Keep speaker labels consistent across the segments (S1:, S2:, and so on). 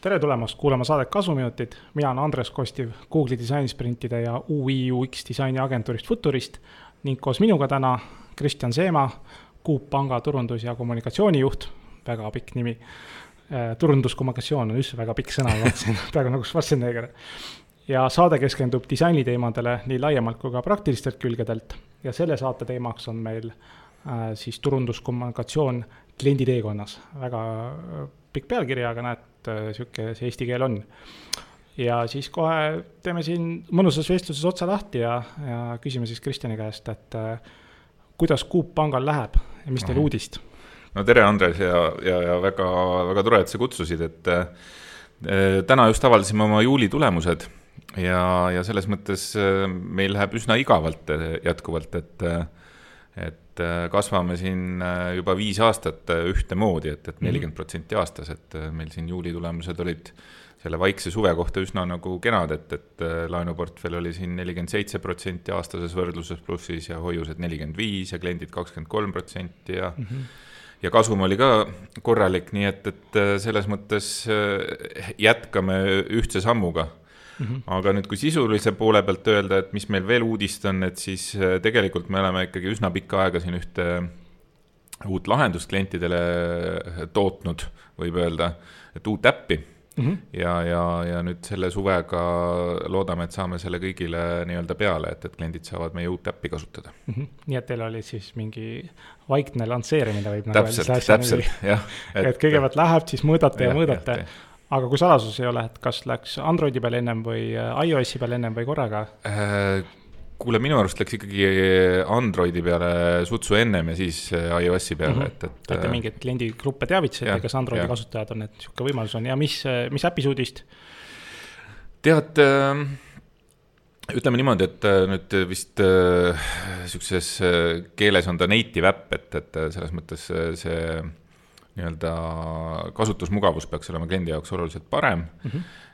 S1: tere tulemast kuulama saadet Kasuminutid, mina olen Andres Kostiv Google'i disainisprintide ja UI UX disaini agentuurist Futurist ning koos minuga täna Kristjan Seema, Coop panga turundus- ja kommunikatsioonijuht, väga pikk nimi. turunduskommunikatsioon on üldse väga pikk sõna, ma vaatasin peaaegu nagu Schwarzenegger. ja saade keskendub disainiteemadele nii laiemalt kui ka praktilistelt külgedelt ja selle saate teemaks on meil äh, siis turunduskommunikatsioon kliendi teekonnas, väga äh, pikk pealkiri, aga näed, sihuke see eesti keel on. ja siis kohe teeme siin mõnusas vestluses otsa lahti ja, ja küsime siis Kristjani käest, et äh, kuidas Coop pangal läheb ja mis teil uudist?
S2: no tere, Andres ja, ja, ja väga, väga tore, et sa kutsusid, et äh, täna just avaldasime oma juuli tulemused ja, ja selles mõttes äh, meil läheb üsna igavalt äh, jätkuvalt, et äh, et kasvame siin juba viis aastat ühtemoodi, et, et nelikümmend protsenti aastas, et meil siin juuli tulemused olid selle vaikse suve kohta üsna nagu kenad, et, et laenuportfell oli siin nelikümmend seitse protsenti aastases võrdluses plussis ja hoiused nelikümmend viis ja kliendid kakskümmend kolm protsenti ja mm -hmm ja kasum oli ka korralik, nii et, et selles mõttes jätkame ühtse sammuga Mm -hmm. aga nüüd, kui sisulise poole pealt öelda, et mis meil veel uudist on, et siis äh, tegelikult me oleme ikkagi üsna pikka aega siin ühte uut lahendust klientidele äh, tootnud, võib öelda, et uut äppi mm. -hmm. ja, ja, ja nüüd selle suvega loodame, et saame selle kõigile nii-öelda peale, et, et kliendid saavad meie uut äppi kasutada
S1: mm. -hmm. nii et teil oli siis mingi vaikne lansseerimine võib
S2: nagu täpselt, täpselt, jah.
S1: et, kõigepealt läheb, siis mõõdate ja, ja mõõdate aga kui salasus ei ole, et kas läks Androidi peal ennem või äh, iOS-i peal ennem või korraga
S2: äh,? kuule, minu arust läks ikkagi Androidi peale sutsu ennem ja siis äh, iOS-i peale mm, -hmm. et,
S1: et. et te mingeid kliendigruppe teavitasite, kes Androidi ja. kasutajad on, et niisugune võimalus on ja mis, mis äpis uudist?
S2: tead äh, ütleme niimoodi, et nüüd vist äh, keeles on ta native äpp, et, et selles mõttes see nii-öelda kasutusmugavus peaks olema kliendi jaoks oluliselt parem mm. -hmm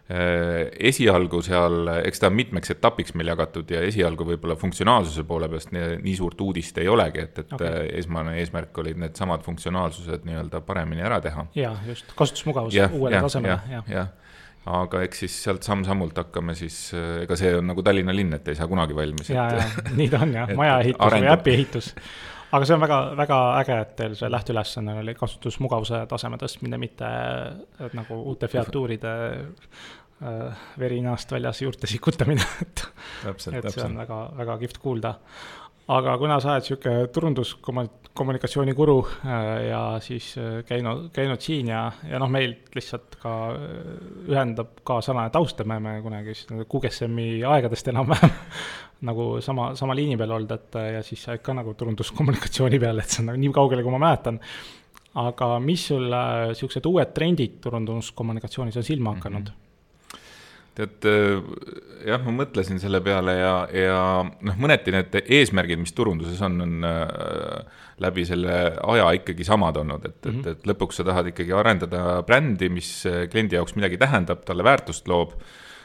S2: esialgu seal, eks ta on mitmeks etapiks meil jagatud ja esialgu võib-olla funktsionaalsuse poole pealt nii, nii suurt uudist ei olegi, et, et okay. esmane eesmärk olid needsamad funktsionaalsused nii-öelda paremini ära teha.
S1: ja just, kasutusmugavus ja, uuele ja, tasemele,
S2: jah ja. ja aga eks siis sealt samm-sammult hakkame siis, ega see on nagu Tallinna linn, et ei saa kunagi valmis.
S1: ja, ja nii ta on jah, majaehitus või äpi ehitus aga see on väga, väga äge, et teil see lähteülesanne oli kasutusmugavuse taseme tõstmine, mitte nagu uute featuuride äh, veri ninast väljas juurde sikutamine, et. et see on väga, väga kihvt kuulda. Aga kuna sa oled sihuke turunduskommunikatsiooni guru äh, ja siis äh, käinud, käinud siin ja, ja noh, meil lihtsalt ka äh, ühendab ka taust, et me oleme kunagi siis QGSM-i aegadest enam-vähem nagu sama, sama liini peal olnud, et ja siis sa oled ka nagu turunduskommunikatsiooni peal, et see on nagu nii kaugele, kui ma mäletan. aga mis sul niisugused uued trendid turunduskommunikatsioonis on silma hakanud mm? -hmm
S2: tead jah, ma mõtlesin selle peale ja, ja noh, mõneti need eesmärgid, mis turunduses on, on äh, läbi selle aja ikkagi samad olnud, et mm, -hmm. et, mhm. et lõpuks sa tahad ikkagi arendada brändi, mis kliendi jaoks midagi tähendab, talle väärtust loob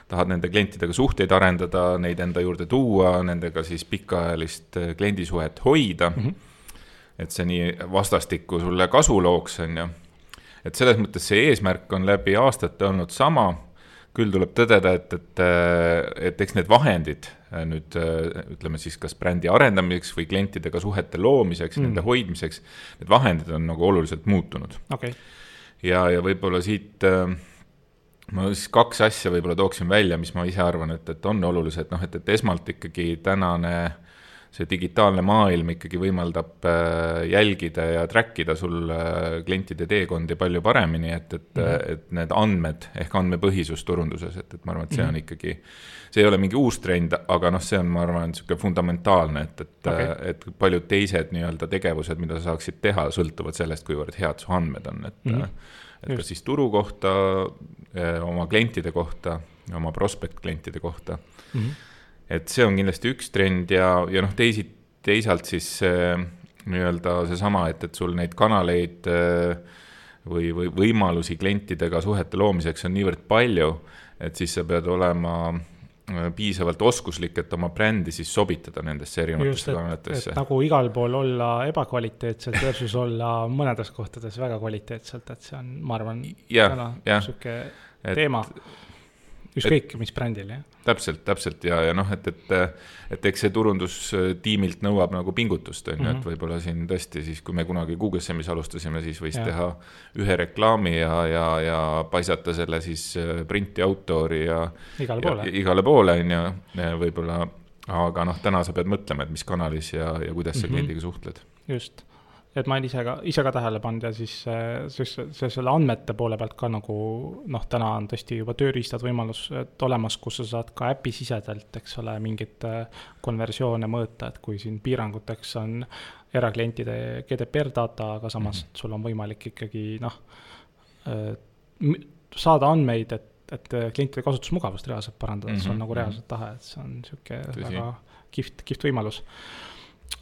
S2: tahad nende klientidega suhteid arendada, neid enda juurde tuua, nendega siis pikaajalist kliendisuhet hoida mm. -hmm. et see nii vastastikku sulle kasu looks, on ju. et selles mõttes see eesmärk on läbi aastate olnud sama, küll tuleb tõdeda, et, et, äh, et eks need vahendid äh, nüüd ütleme siis kas brändi arendamiseks või klientidega suhete loomiseks mm, nende hoidmiseks, need vahendid on nagu oluliselt muutunud.
S1: Okay..
S2: ja, ja võib-olla siit äh, ma siis kaks asja võib-olla tooksin välja, mis ma ise arvan, et, et on olulised, noh, et, et esmalt ikkagi tänane see digitaalne maailm ikkagi võimaldab äh, jälgida ja track ida sul äh, klientide teekondi palju paremini, et, et mm, -hmm. et need andmed ehk andmepõhisus turunduses, et, et ma arvan, et see on -hmm. ikkagi, see ei ole mingi uus trend, aga noh, see on, ma arvan, niisugune fundamentaalne, et, et okay., et paljud teised nii-öelda tegevused, mida sa saaksid teha, sõltuvad sellest, kuivõrd head su andmed on, et mm -hmm et Just. kas siis turu kohta, oma klientide kohta, oma prospect klientide kohta mm. -hmm. Et see on kindlasti üks trend ja, ja noh, teisi, teisalt siis nii-öelda seesama, et, et sul neid kanaleid eh, või, või võimalusi klientidega suhete loomiseks on niivõrd palju, et siis sa pead olema piisavalt oskuslik, et oma brändi siis sobitada nendesse erinevatesse
S1: kanalitesse. nagu igal pool olla ebakvaliteetselt versus olla mõnedes kohtades väga kvaliteetselt, et see on, ma arvan, täna sihuke teema ükskõik mis brändil, jah.
S2: täpselt, täpselt ja, ja noh, et, et, et eks see turundustiimilt nõuab nagu pingutust, on ju, et mhm. võib-olla siin tõesti siis, kui me kunagi GSM-is alustasime, siis võis ja. teha ühe reklaami ja, ja, ja paisata selle siis äh, printi outdoor'i ja
S1: igale poole,
S2: igale poole, on ju, võib-olla, aga noh, täna sa pead mõtlema, et mis kanalis ja, ja kuidas sa mm -hmm. kliendiga suhtled.
S1: just et ma olen ise ka, ise ka tähele pannud ja siis see, see selle andmete poole pealt ka nagu noh, täna on tõesti juba tööriistad võimalused olemas, kus sa saad ka äpisisedelt, eks ole, mingeid äh, konversioone mõõta, et kui siin piiranguteks on eraklientide GDPR data, aga samas mm -hmm. sul on võimalik ikkagi noh, äh, saada andmeid, et, et klientide kasutusmugavust reaalselt parandada mm, -hmm. see on nagu mhm. reaalselt tahe, et see on sihuke väga kihvt, kihvt võimalus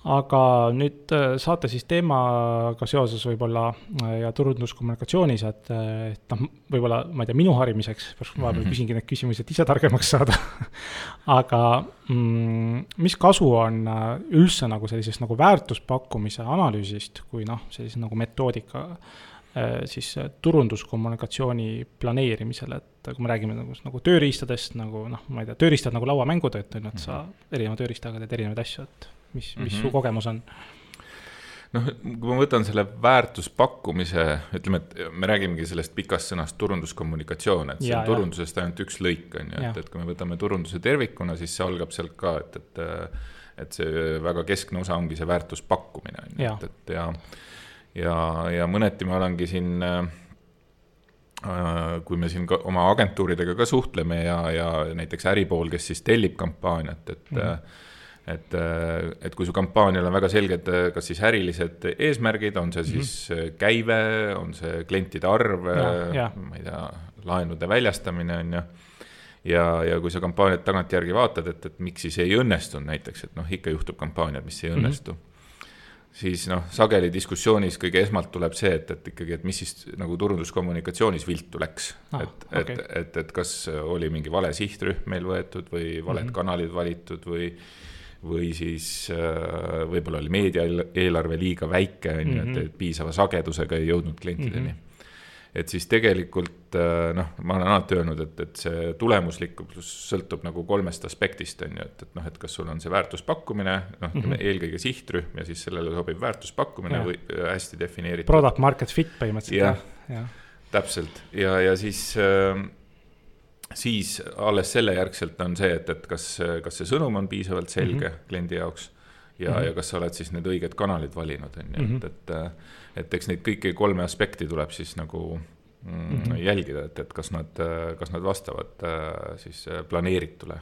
S1: aga nüüd äh, saate siis teemaga seoses võib-olla äh, ja turunduskommunikatsioonis, et, äh, et noh, võib-olla ma ei tea, minu harimiseks, vahepeal mhm. küsingi neid küsimusi, et ise targemaks saada aga mm, mis kasu on üldse nagu sellisest nagu väärtuspakkumise analüüsist, kui noh, sellise nagu metoodika siis turunduskommunikatsiooni planeerimisel, et kui me räägime nagu, nagu tööriistadest nagu noh, ma ei tea, tööriistad nagu lauamängud, et on ju, et sa mhm. erineva tööriistaga teed erinevaid asju, et mis, mis mm -hmm. su kogemus on?
S2: noh, kui ma võtan selle väärtuspakkumise, ütleme, et me räägimegi sellest pikast sõnast turunduskommunikatsioon, et see ja, on turundusest ainult üks lõik, on ju, et, et kui me võtame turunduse tervikuna, siis see algab sealt ka, et, et et see väga keskne osa ongi see väärtuspakkumine, on ju, et, et ja ja, ja mõneti ma olengi siin äh, kui me siin ka oma agentuuridega ka suhtleme ja, ja näiteks äripool, kes siis tellib kampaaniat, et mm -hmm et, et kui su kampaanial on väga selged, kas siis ärilised eesmärgid, on see mhm. siis mm -hmm. käive, on see klientide arv, ma ei tea, laenude väljastamine on ju. ja, ja kui sa kampaaniat tagantjärgi vaatad, et, et miks siis ei õnnestunud näiteks, et noh, ikka juhtub kampaaniad, mis ei mhm. õnnestu mm. -hmm siis noh, sageli diskussioonis kõige esmalt tuleb see, et, et ikkagi, et mis siis nagu turunduskommunikatsioonis viltu läks ah,. et okay., et, et, et kas oli mingi vale sihtrühm meil võetud või valed mm -hmm. kanalid valitud või või siis äh, võib-olla oli meediaeelarve liiga väike, on ju, et, mhm. et piisava sagedusega ei jõudnud klientideni mm. -hmm et siis tegelikult äh, noh, ma olen alati öelnud, et, et see tulemuslikkus sõltub nagu kolmest aspektist, on ju, et, et noh, et kas sul on see väärtuspakkumine, noh, mm -hmm. eelkõige sihtrühm ja siis sellele sobiv väärtuspakkumine ja. või äh, hästi defineeritud.
S1: Product market fit põhimõtteliselt.
S2: jah ja., täpselt ja, ja siis äh, siis alles selle järgselt on see, et, et kas, kas see sõnum on piisavalt selge mm -hmm. kliendi jaoks ja mm, -hmm. ja kas sa oled siis need õiged kanalid valinud, on ju, et, mhm. et, et eks neid kõiki kolme aspekti tuleb siis nagu mm -hmm. jälgida, et, et kas nad, kas nad vastavad siis planeeritule.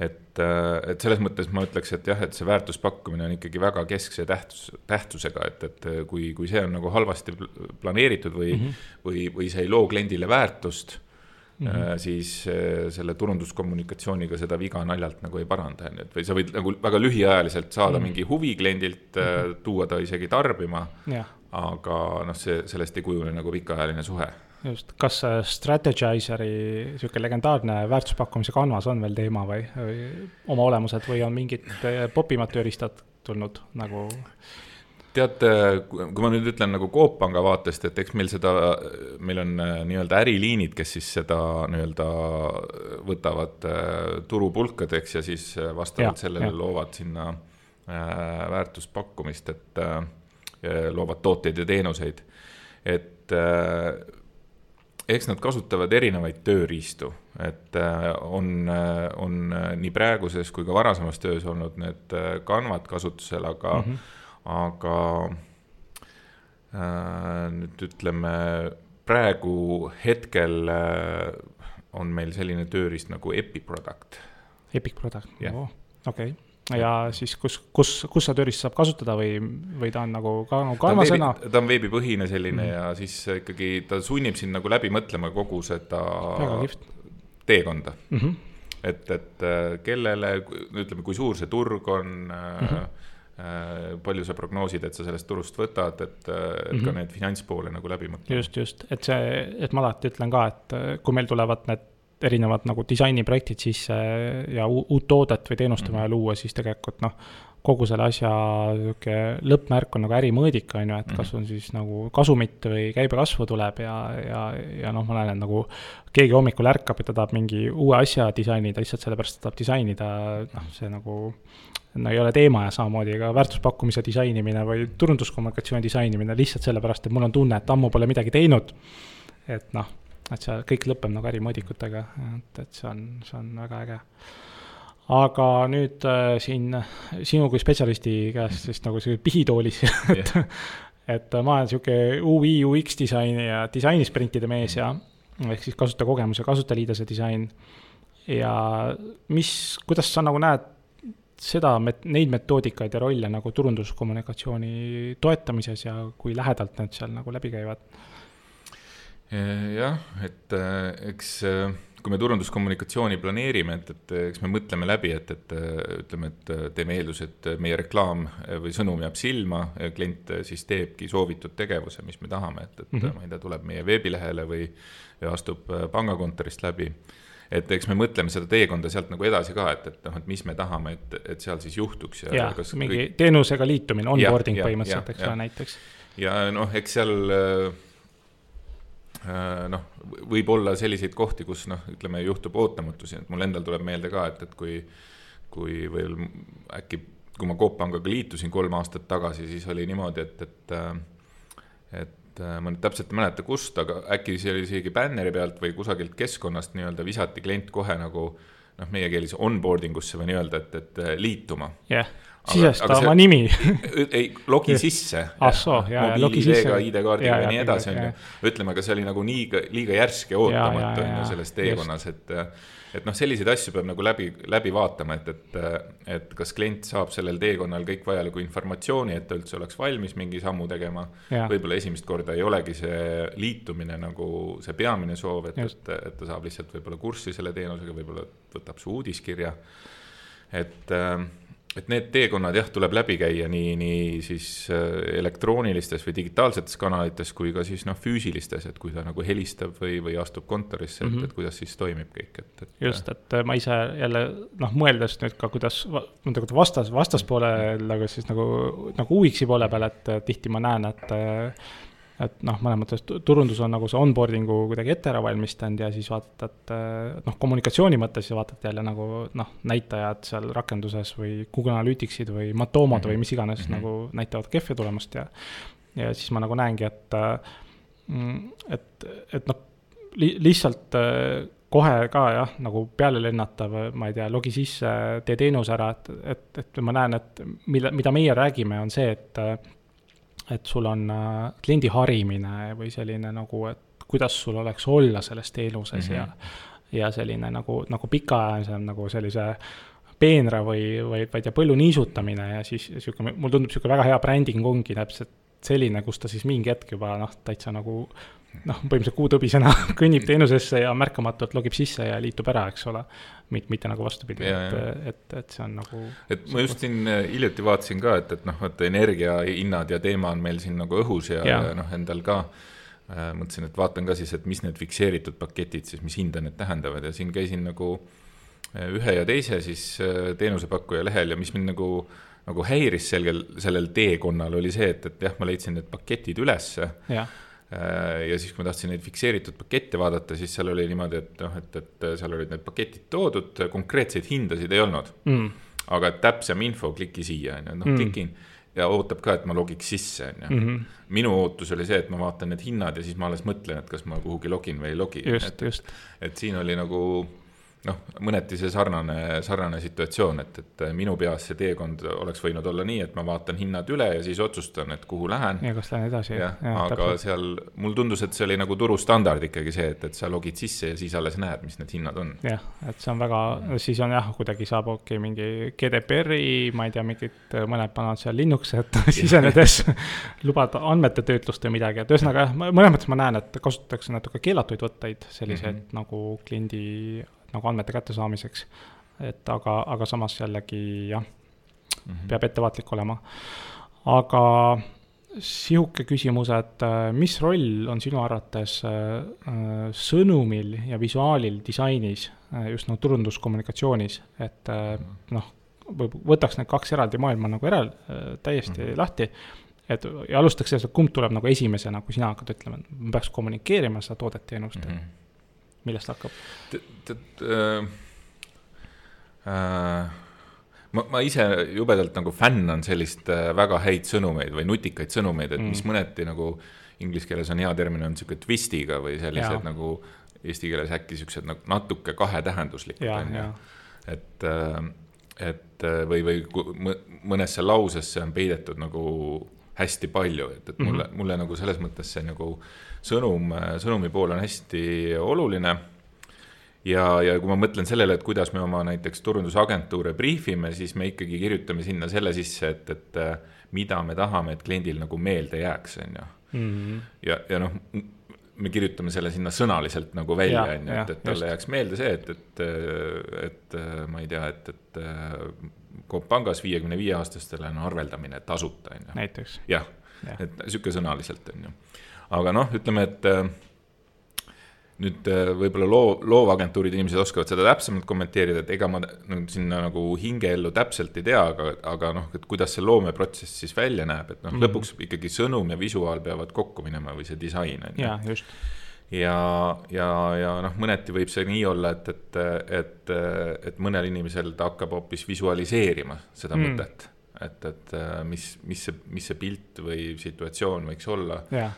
S2: et, et selles mõttes ma ütleks, et jah, et see väärtuspakkumine on ikkagi väga keskse tähtsus, tähtsusega, et, et kui, kui see on nagu halvasti planeeritud või mm, -hmm. või, või see ei loo kliendile väärtust Mm -hmm. siis äh, selle turunduskommunikatsiooniga seda viga naljalt nagu ei paranda, on ju, et või sa võid nagu väga lühiajaliselt saada mm -hmm. mingi huvi kliendilt mm, -hmm. tuua ta isegi tarbima. aga noh, see, sellest ei kujune nagu pikaajaline suhe.
S1: just, kas Strategizeri sihuke legendaarne väärtuspakkumise kanvas on veel teema või, või oma olemuselt või on mingid popimad tööriistad tulnud nagu?
S2: Teate, kui ma nüüd ütlen nagu Coop Panga vaatest, et eks meil seda, meil on äh, nii-öelda äriliinid, kes siis seda nii-öelda võtavad äh, turupulkadeks ja siis äh, vastavalt ja, sellele ja. loovad sinna väärtuspakkumist, et loovad tooteid ja teenuseid. et eks nad kasutavad erinevaid tööriistu, et on, on nii praeguses kui ka varasemas töös olnud need kanvad kasutusel, aga mm, -hmm aga äh, nüüd ütleme, praegu hetkel äh, on meil selline tööriist nagu Epic Product.
S1: Epic Product yeah., oh, okei ja siis kus, kus, kus seda tööriista saab kasutada või, või ta on nagu ka nagu karmasõna?
S2: ta on veebipõhine selline mm. ja siis ikkagi ta sunnib sind nagu läbi mõtlema kogu seda teekonda mm. -hmm. et, et äh, kellele, ütleme, kui suur see turg on mm. -hmm palju sa prognoosid, et sa sellest turust võtad, et, et mm -hmm. ka mhm. need finantspoole nagu läbi mõtlema.
S1: just, just, et see, et ma alati ütlen ka, et äh, kui meil tulevad need erinevad nagu disainiprojektid sisse ja uut toodet või teenust on vaja luua, siis tegelikult noh, kogu selle asja niisugune lõppmärk on nagu ärimõõdik, on ju, et kas on siis nagu kasumit või käibekasvu tuleb ja, ja, ja noh, ma näen, et nagu keegi hommikul ärkab ja ta tahab mingi uue asja disainida lihtsalt sellepärast, et ta tahab disainida, noh, see nagu no ei ole teema ja samamoodi ka väärtuspakkumise disainimine või turunduskommunikatsiooni disainimine lihtsalt sellepärast, et mul on tunne, et ammu pole midagi teinud. et noh, et see kõik lõpeb nagu ärimõõdikutega, et, et see on, see on väga äge aga nüüd äh, siin sinu kui spetsialisti käest siis nagu sihuke pihitoolis et yeah. et ma olen sihuke UI, UX disaini ja disainisprintide mees ja ehk siis kasutajakogemus ja kasutajaliidese disain. ja mis, kuidas sa nagu näed seda, neid metoodikaid ja rolle nagu turunduskommunikatsiooni toetamises ja kui lähedalt need seal nagu läbi käivad?
S2: jah, et äh, eks äh, kui me turunduskommunikatsiooni planeerime, et, et eks me mõtleme läbi, et, et ütleme, et teeme eelduse, et meie reklaam või sõnum jääb silma, klient siis teebki soovitud tegevuse, mis me tahame, et, et mm -hmm. ma ei tea, tuleb meie veebilehele või, astub pangakontorist läbi et eks me mõtleme seda teekonda sealt nagu edasi ka, et, et noh, et mis me tahame, et, et seal siis juhtuks
S1: ja. ja kas mingi kõik... teenusega liitumine, onboarding põhimõtteliselt, eks ole, näiteks.
S2: ja noh, eks seal Äh, noh, võib olla selliseid kohti, kus noh, ütleme, juhtub ootamatusi, et mul endal tuleb meelde ka, et, et kui, kui veel äkki, kui ma Coop Pangaga liitusin kolm aastat tagasi, siis oli niimoodi, et, et, äh, et äh, ma nüüd täpselt ei mäleta, kust, aga äkki see oli isegi bänneri pealt või kusagilt keskkonnast nii-öelda visati klient kohe nagu noh, meie keeles onboarding usse või nii-öelda, et, et liituma.
S1: Yeah sisesta oma nimi
S2: ei, logi sisse.
S1: ah soo, ja, ja logi sisse.
S2: ID-kaardiga ja nii edasi, on ju. ütleme, aga see oli nagu nii, liiga järsk ja ootamatu, on ju, selles teekonnas, et et noh, selliseid asju peab nagu läbi, läbi vaatama, et, et, et kas klient saab sellel teekonnal kõik vajaliku informatsiooni, et ta üldse oleks valmis mingi sammu tegema. võib-olla esimest korda ei olegi see liitumine nagu see peamine soov, et, et, et ta saab lihtsalt võib-olla kurssi selle teenusega, võib-olla võtab su uudiskirja. et äh, et need teekonnad jah, tuleb läbi käia nii, nii siis äh, elektroonilistes või digitaalsetes kanalites kui ka siis noh, füüsilistes, et kui ta nagu helistab või, või astub kontorisse, et mm, -hmm. et kuidas siis toimib kõik, et, et.
S1: just, et ma ise jälle noh, mõeldes nüüd ka, kuidas nagu vastas, vastaspoole nagu siis nagu, nagu UX-i poole peal, et tihti ma näen, et et noh, mõnes mõttes turundus on nagu see onboarding'u kuidagi ette ära valmistanud ja siis vaatad noh, kommunikatsiooni mõttes ja vaatad jälle nagu noh, näitajad seal rakenduses või Google Analyticsid või Matomod mm -hmm. või mis iganes mm -hmm. nagu näitavad kehvi tulemust ja ja siis ma nagu näengi, et mm, et, et noh, li-, lihtsalt kohe ka jah, nagu peale lennata või ma ei tea, logi sisse, tee teenus ära, et, et, et ma näen, et mille, mida meie räägime, on see, et et sul on äh, kliendi harimine või selline nagu, et kuidas sul oleks olla selles teenuses mm -hmm. ja, mhm. ja selline nagu, nagu pikaajalisem nagu sellise peenra või, või ma ei tea, põllu niisutamine ja siis niisugune, mulle tundub niisugune väga hea bränding ongi täpselt selline, kus ta siis mingi hetk juba noh, täitsa nagu noh, põhimõtteliselt kuutõbisena kõnnib teenusesse ja märkamatult logib sisse ja liitub ära, eks ole. mitte, mitte nagu vastupidi, et, et, et see on nagu.
S2: et ma just siin äh, hiljuti vaatasin ka, et, et noh, et energiahinnad ja teema on meil siin nagu õhus ja, ja. ja noh, endal ka äh, mõtlesin, et vaatan ka siis, et mis need fikseeritud paketid siis, mis hinda need tähendavad ja siin käisin nagu äh, ühe ja teise siis äh, teenusepakkuja lehel ja mis mind nagu nagu häiris selgel, sellel teekonnal oli see, et, et jah, ma leidsin need paketid ülesse ja Äh, ja siis, kui ma tahtsin neid fikseeritud pakette vaadata, siis seal oli niimoodi, et noh, et, et seal olid need paketid toodud, konkreetseid hindasid ei olnud mm.. aga täpsem info, kliki siia, on ju, noh mm. klikin ja ootab ka, et ma logiks sisse, on ju. Mhm. minu ootus oli see, et ma vaatan need hinnad ja siis ma alles mõtlen, et kas ma kuhugi login või ei logi.
S1: just, just.
S2: et siin oli nagu noh, mõneti see sarnane, sarnane situatsioon, et, et minu peas see teekond oleks võinud olla nii, et ma vaatan hinnad üle ja siis otsustan, et kuhu lähen.
S1: ja kas lähen edasi.
S2: jah ja, ja, aga täpselt. seal, mulle tundus, et see oli nagu turustandard ikkagi see, et, et sa logid sisse ja siis alles näed, mis need hinnad on.
S1: jah, et see on väga, siis on jah, kuidagi saab okei okay, mingi GDPR-i, ma ei tea, mingit, mõned panevad seal Linux'et sisenedes lubad andmete töötlust või midagi, et ühesõnaga jah, mõnes mõttes ma näen, et kasutatakse natuke keelatuid võtteid, selliseid mm -hmm. nagu kliendi nagu andmete kättesaamiseks. et aga, aga samas jällegi jah mm, -hmm. peab ettevaatlik olema. aga sihuke küsimus, et äh, mis roll on sinu arvates äh, äh, sõnumil ja visuaalil disainis, just nagu turunduskommunikatsioonis, et noh, võtaks need kaks eraldi maailma nagu eral-, täiesti mm -hmm. lahti, et ja alustaks sellest, et kumb tuleb nagu esimesena, kui sina hakkad ütlema, et ma peaks kommunikeerima seda toodet, teenust mm, -hmm. Millest hakkab?
S2: tead äh,, äh ma, ma ise jubedalt nagu fännan sellist äh, väga häid sõnumeid või nutikaid sõnumeid, et mm. mis mõneti nagu inglise keeles on hea termin, on sihuke twist'iga või sellised ja. nagu eesti keeles äkki siuksed nagu natuke kahetähenduslikud on ju. et, et või, või mõnesse lausesse on peidetud nagu hästi palju, et, et mulle mm, -hmm. mulle nagu selles mõttes see nagu sõnum, sõnumi pool on hästi oluline ja, ja kui ma mõtlen sellele, et kuidas me oma näiteks turundusagentuure briifime, siis me ikkagi kirjutame sinna selle sisse, et, et äh, mida me tahame, et kliendil nagu meelde jääks, on ju. Mhm. ja, ja noh, me kirjutame selle sinna sõnaliselt nagu välja, on ju, et, et talle jääks meelde see, et, et, et ma ei tea, et, et Coop pangas viiekümne viie aastastele on arveldamine tasuta, on ju.
S1: näiteks.
S2: jah ja., et sihuke sõnaliselt, on ju. aga noh, ütleme, et nüüd äh, võib-olla loo, loovagentuuride inimesed oskavad seda täpsemalt kommenteerida, et ega ma nüüd sinna nagu hingeellu täpselt ei tea, aga, aga noh, et kuidas see loomeprotsess siis välja näeb, et noh mm -hmm., lõpuks ikkagi sõnum ja visuaal peavad kokku minema või see disain on
S1: ju. jaa, just.
S2: Ja, ja, ja noh, mõneti võib see nii olla, et, et, et, et mõnel inimesel ta hakkab hoopis visualiseerima seda mm. mõtet. et, et mis, mis see, mis see pilt või situatsioon võiks olla. ja,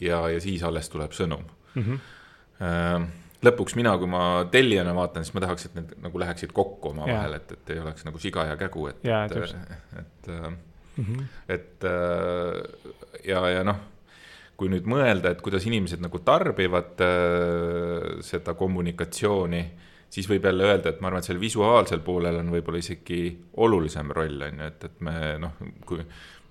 S2: ja, ja siis alles tuleb sõnum mm. -hmm lõpuks mina, kui ma tellijana vaatan, siis ma tahaks, et need nagu läheksid kokku omavahel, et, et ei oleks nagu siga ja kägu, et, et, et mm, -hmm. et äh, ja, ja noh, kui nüüd mõelda, et kuidas inimesed nagu tarbivad äh, seda kommunikatsiooni, siis võib jälle öelda, et ma arvan, et sellel visuaalsel poolel on võib-olla isegi olulisem roll, on ju, et, et me noh, kui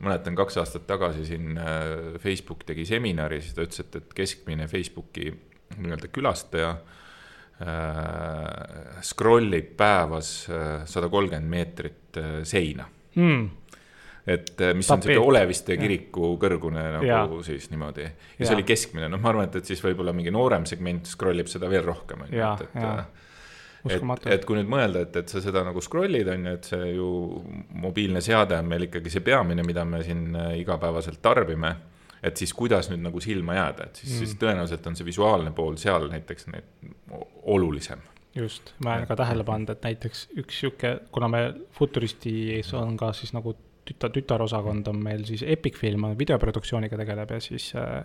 S2: mäletan kaks aastat tagasi siin äh, Facebook tegi seminari, siis ta ütles, et, et keskmine Facebooki nii-öelda külastaja äh, scroll ib päevas äh, sada kolmkümmend meetrit äh, seina. Mm et äh, mis Tapid. on sihuke Oleviste kiriku kõrgune nagu ja. siis niimoodi. ja, ja see oli keskmine, noh, ma arvan, et, et siis võib-olla mingi noorem segment scroll ib seda veel rohkem, on ju, et, et. Äh, et, et kui nüüd mõelda, et, et sa seda nagu scroll'id, on ju, et see ju mobiilne seade on meil ikkagi see peamine, mida me siin igapäevaselt tarbime et siis kuidas nüüd nagu silma jääda, et siis mm., siis tõenäoliselt on see visuaalne pool seal näiteks olulisem.
S1: just, ma olen ka tähele pannud, et näiteks üks sihuke, kuna me Futuristis on ka siis nagu tütar, tütarosakond on meil siis Epic Film, videoproduktsiooniga tegeleb ja siis äh,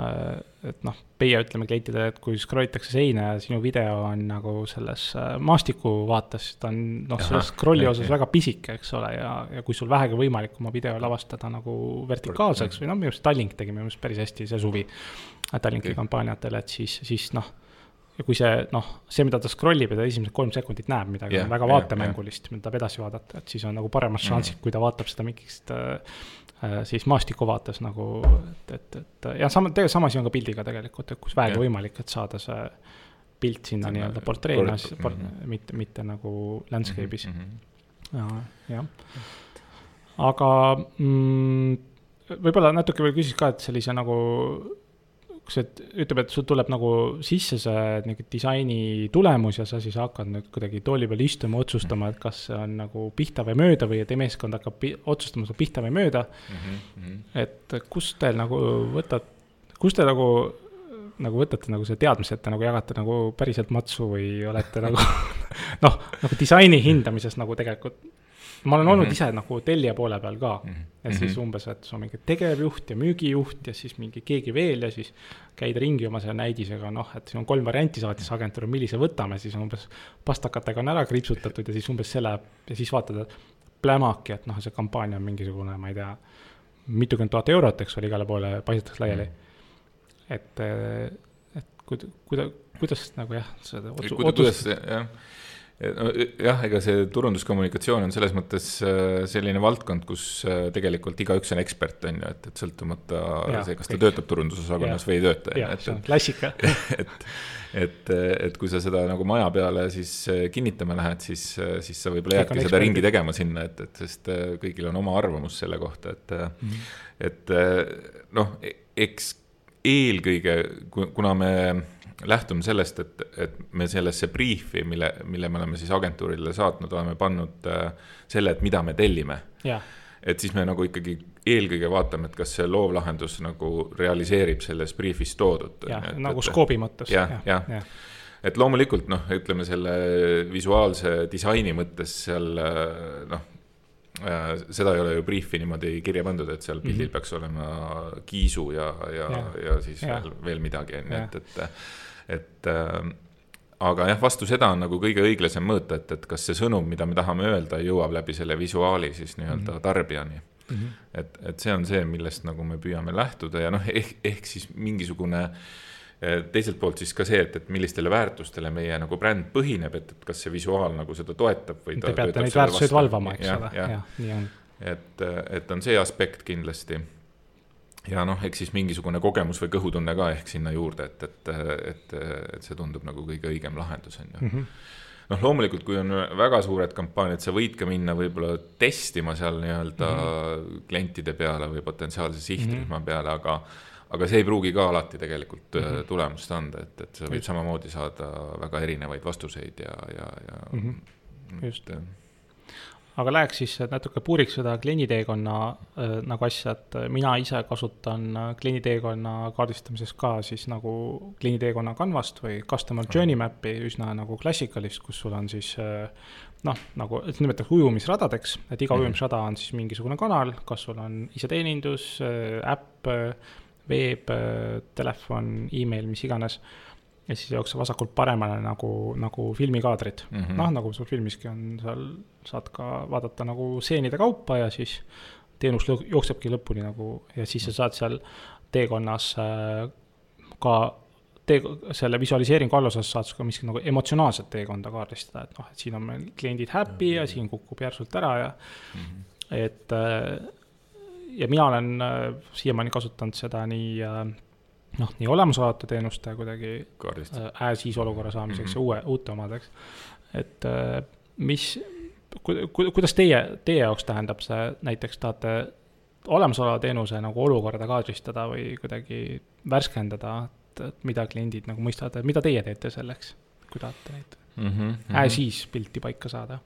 S1: Äh, et noh, meie ütleme klientidele, et kui scroll itakse seina ja sinu video on nagu selles äh, maastiku vaates, ta on noh, selles scroll'i osas väga pisike, eks ole, ja, ja kui sul vähegi võimalik oma video lavastada nagu vertikaalseks või noh, minu arust Tallink tegi minu arust päris hästi see suvi Tallinki okay. kampaaniatele, et siis, siis noh ja kui see noh, see, mida ta scroll ib ja ta esimesed kolm sekundit näeb midagi yeah, väga vaatemängulist yeah,, mida tahab edasi vaadata, et siis on nagu paremad šansid mm., kui ta vaatab seda mingist äh, Äh, siis maastiku vaates nagu, et, et, et ja sama, tegelikult sama asi on ka pildiga tegelikult, et kus vähegi võimalik, et saada see pilt sinna nii-öelda portreena, port, mm -hmm. mitte, mitte nagu landscape'is mm. -hmm. ja, jah. aga mm, võib-olla natuke veel küsiks ka, et sellise nagu et ütleb, et sul tuleb nagu sisse see nagu disaini tulemus ja sa siis hakkad nüüd kuidagi tooli peal istuma, otsustama, et kas see on nagu pihta või mööda või et meeskond hakkab otsustama sul pihta või mööda mm. -hmm. et kust te nagu võtad, kust te nagu, nagu võtate nagu selle teadmise, et te nagu jagate nagu päriselt matsu või olete nagu noh, nagu disaini hindamises nagu tegelikult ma olen olnud mm -hmm. ise nagu tellija poole peal ka mm. -hmm. ja siis umbes, et sul on mingi tegevjuht ja müügijuht ja siis mingi keegi veel ja siis käid ringi oma selle näidisega, noh, et siin on kolm varianti saatis agentuur, millise võtame, siis umbes pastakatega on ära kriipsutatud ja siis umbes see läheb ja siis vaatad, et plämaki, et noh, see kampaania on mingisugune, ma ei tea, mitukümmend tuhat eurot, eks ole, igale poole paisatakse laiali mm. -hmm. et, et kuida-, kuida-, kuidas nagu jah, seda
S2: otsu-. kuidas, jah jah, ega see turunduskommunikatsioon on selles mõttes äh, selline valdkond, kus äh, tegelikult igaüks on ekspert, on ju, et, et sõltumata ja, see, kas ta kõik. töötab turundusosakonnas või ei tööta.
S1: jah, see on klassika
S2: et, et, et kui sa seda nagu maja peale siis äh, kinnitama lähed, siis, siis sa võib-olla jäädki seda ringi tegema sinna, et, et sest kõigil on oma arvamus selle kohta, et mm, -hmm. et noh, e-, eks eelkõige, kuna me lähtume sellest, et, et me sellesse briifi, mille, mille me oleme siis agentuurile saatnud, oleme pannud äh, selle, et mida me tellime. et siis me nagu ikkagi eelkõige vaatame, et kas see loovlahendus nagu realiseerib selles briifis toodut.
S1: jah, nagu skoobi mõttes.
S2: jah, jah ja. ja. et loomulikult noh, ütleme selle visuaalse disaini mõttes seal äh, noh äh, seda ei ole ju briifi niimoodi kirja pandud, et seal pildil mm -hmm. peaks olema kiisu ja, ja, ja, ja siis ja. veel, veel midagi, on ju, et, et et äh, aga jah, vastu seda on nagu kõige õiglasem mõõta, et, et kas see sõnum, mida me tahame öelda, jõuab läbi selle visuaali siis nii-öelda -hmm. tarbijani mm. -hmm. et, et see on see, millest nagu me püüame lähtuda ja noh, ehk, ehk siis mingisugune eh, teiselt poolt siis ka see, et, et millistele väärtustele meie nagu bränd põhineb, et, et kas see visuaal nagu seda toetab või
S1: Te peate neid väärtuseid valvama, eks ole, jah, nii on.
S2: et, et on see aspekt kindlasti ja noh, eks siis mingisugune kogemus või kõhutunne ka ehk sinna juurde, et, et, et, et see tundub nagu kõige õigem lahendus, on ju mm -hmm. noh, loomulikult, kui on väga suured kampaaniad, sa võid ka minna võib-olla testima seal nii-öelda mm -hmm. klientide peale või potentsiaalse sihtrühma mm -hmm. peale, aga aga see ei pruugi ka alati tegelikult mm -hmm. tulemust anda, et, et sa võid Just. samamoodi saada väga erinevaid vastuseid ja, ja, ja
S1: mm. -hmm. Just et, aga läheks siis natuke puuriks seda klienditeekonna äh, nagu asja, et mina ise kasutan äh, klienditeekonna kaardistamises ka siis nagu klienditeekonna canvast või customer journey map'i üsna nagu klassikalist, kus sul on siis äh, noh, nagu nimetatakse ujumisradadeks, et iga mm -hmm. ujumisrada on siis mingisugune kanal, kas sul on iseteenindus äh,, äpp, veeb, telefon, email, mis iganes ja siis jookseb vasakult paremale nagu, nagu filmikaadrid mm. -hmm. noh, nagu sul filmiski on, seal saad ka vaadata nagu stseenide kaupa ja siis teenus jooksebki lõpuni nagu ja siis sa saad seal teekonnas äh, ka tee, selle visualiseeringu allosas saad ka miskit nagu emotsionaalset teekonda kaardistada, et noh, et siin on meil kliendid happy mm -hmm. ja siin kukub järsult ära ja mm -hmm. et äh, ja mina olen äh, siiamaani kasutanud seda nii noh, nii olemasolevate teenuste kuidagi äh, as-is olukorra saamiseks mm -hmm. ja uue, uute omadeks. et äh, mis ku,, ku, kuidas teie, teie jaoks tähendab see, näiteks tahate olemasoleva teenuse nagu olukorda kaardistada või kuidagi värskendada, et, et mida kliendid nagu mõistavad, et mida teie teete selleks, kui tahate neid mm -hmm, as-is pilti paika saada?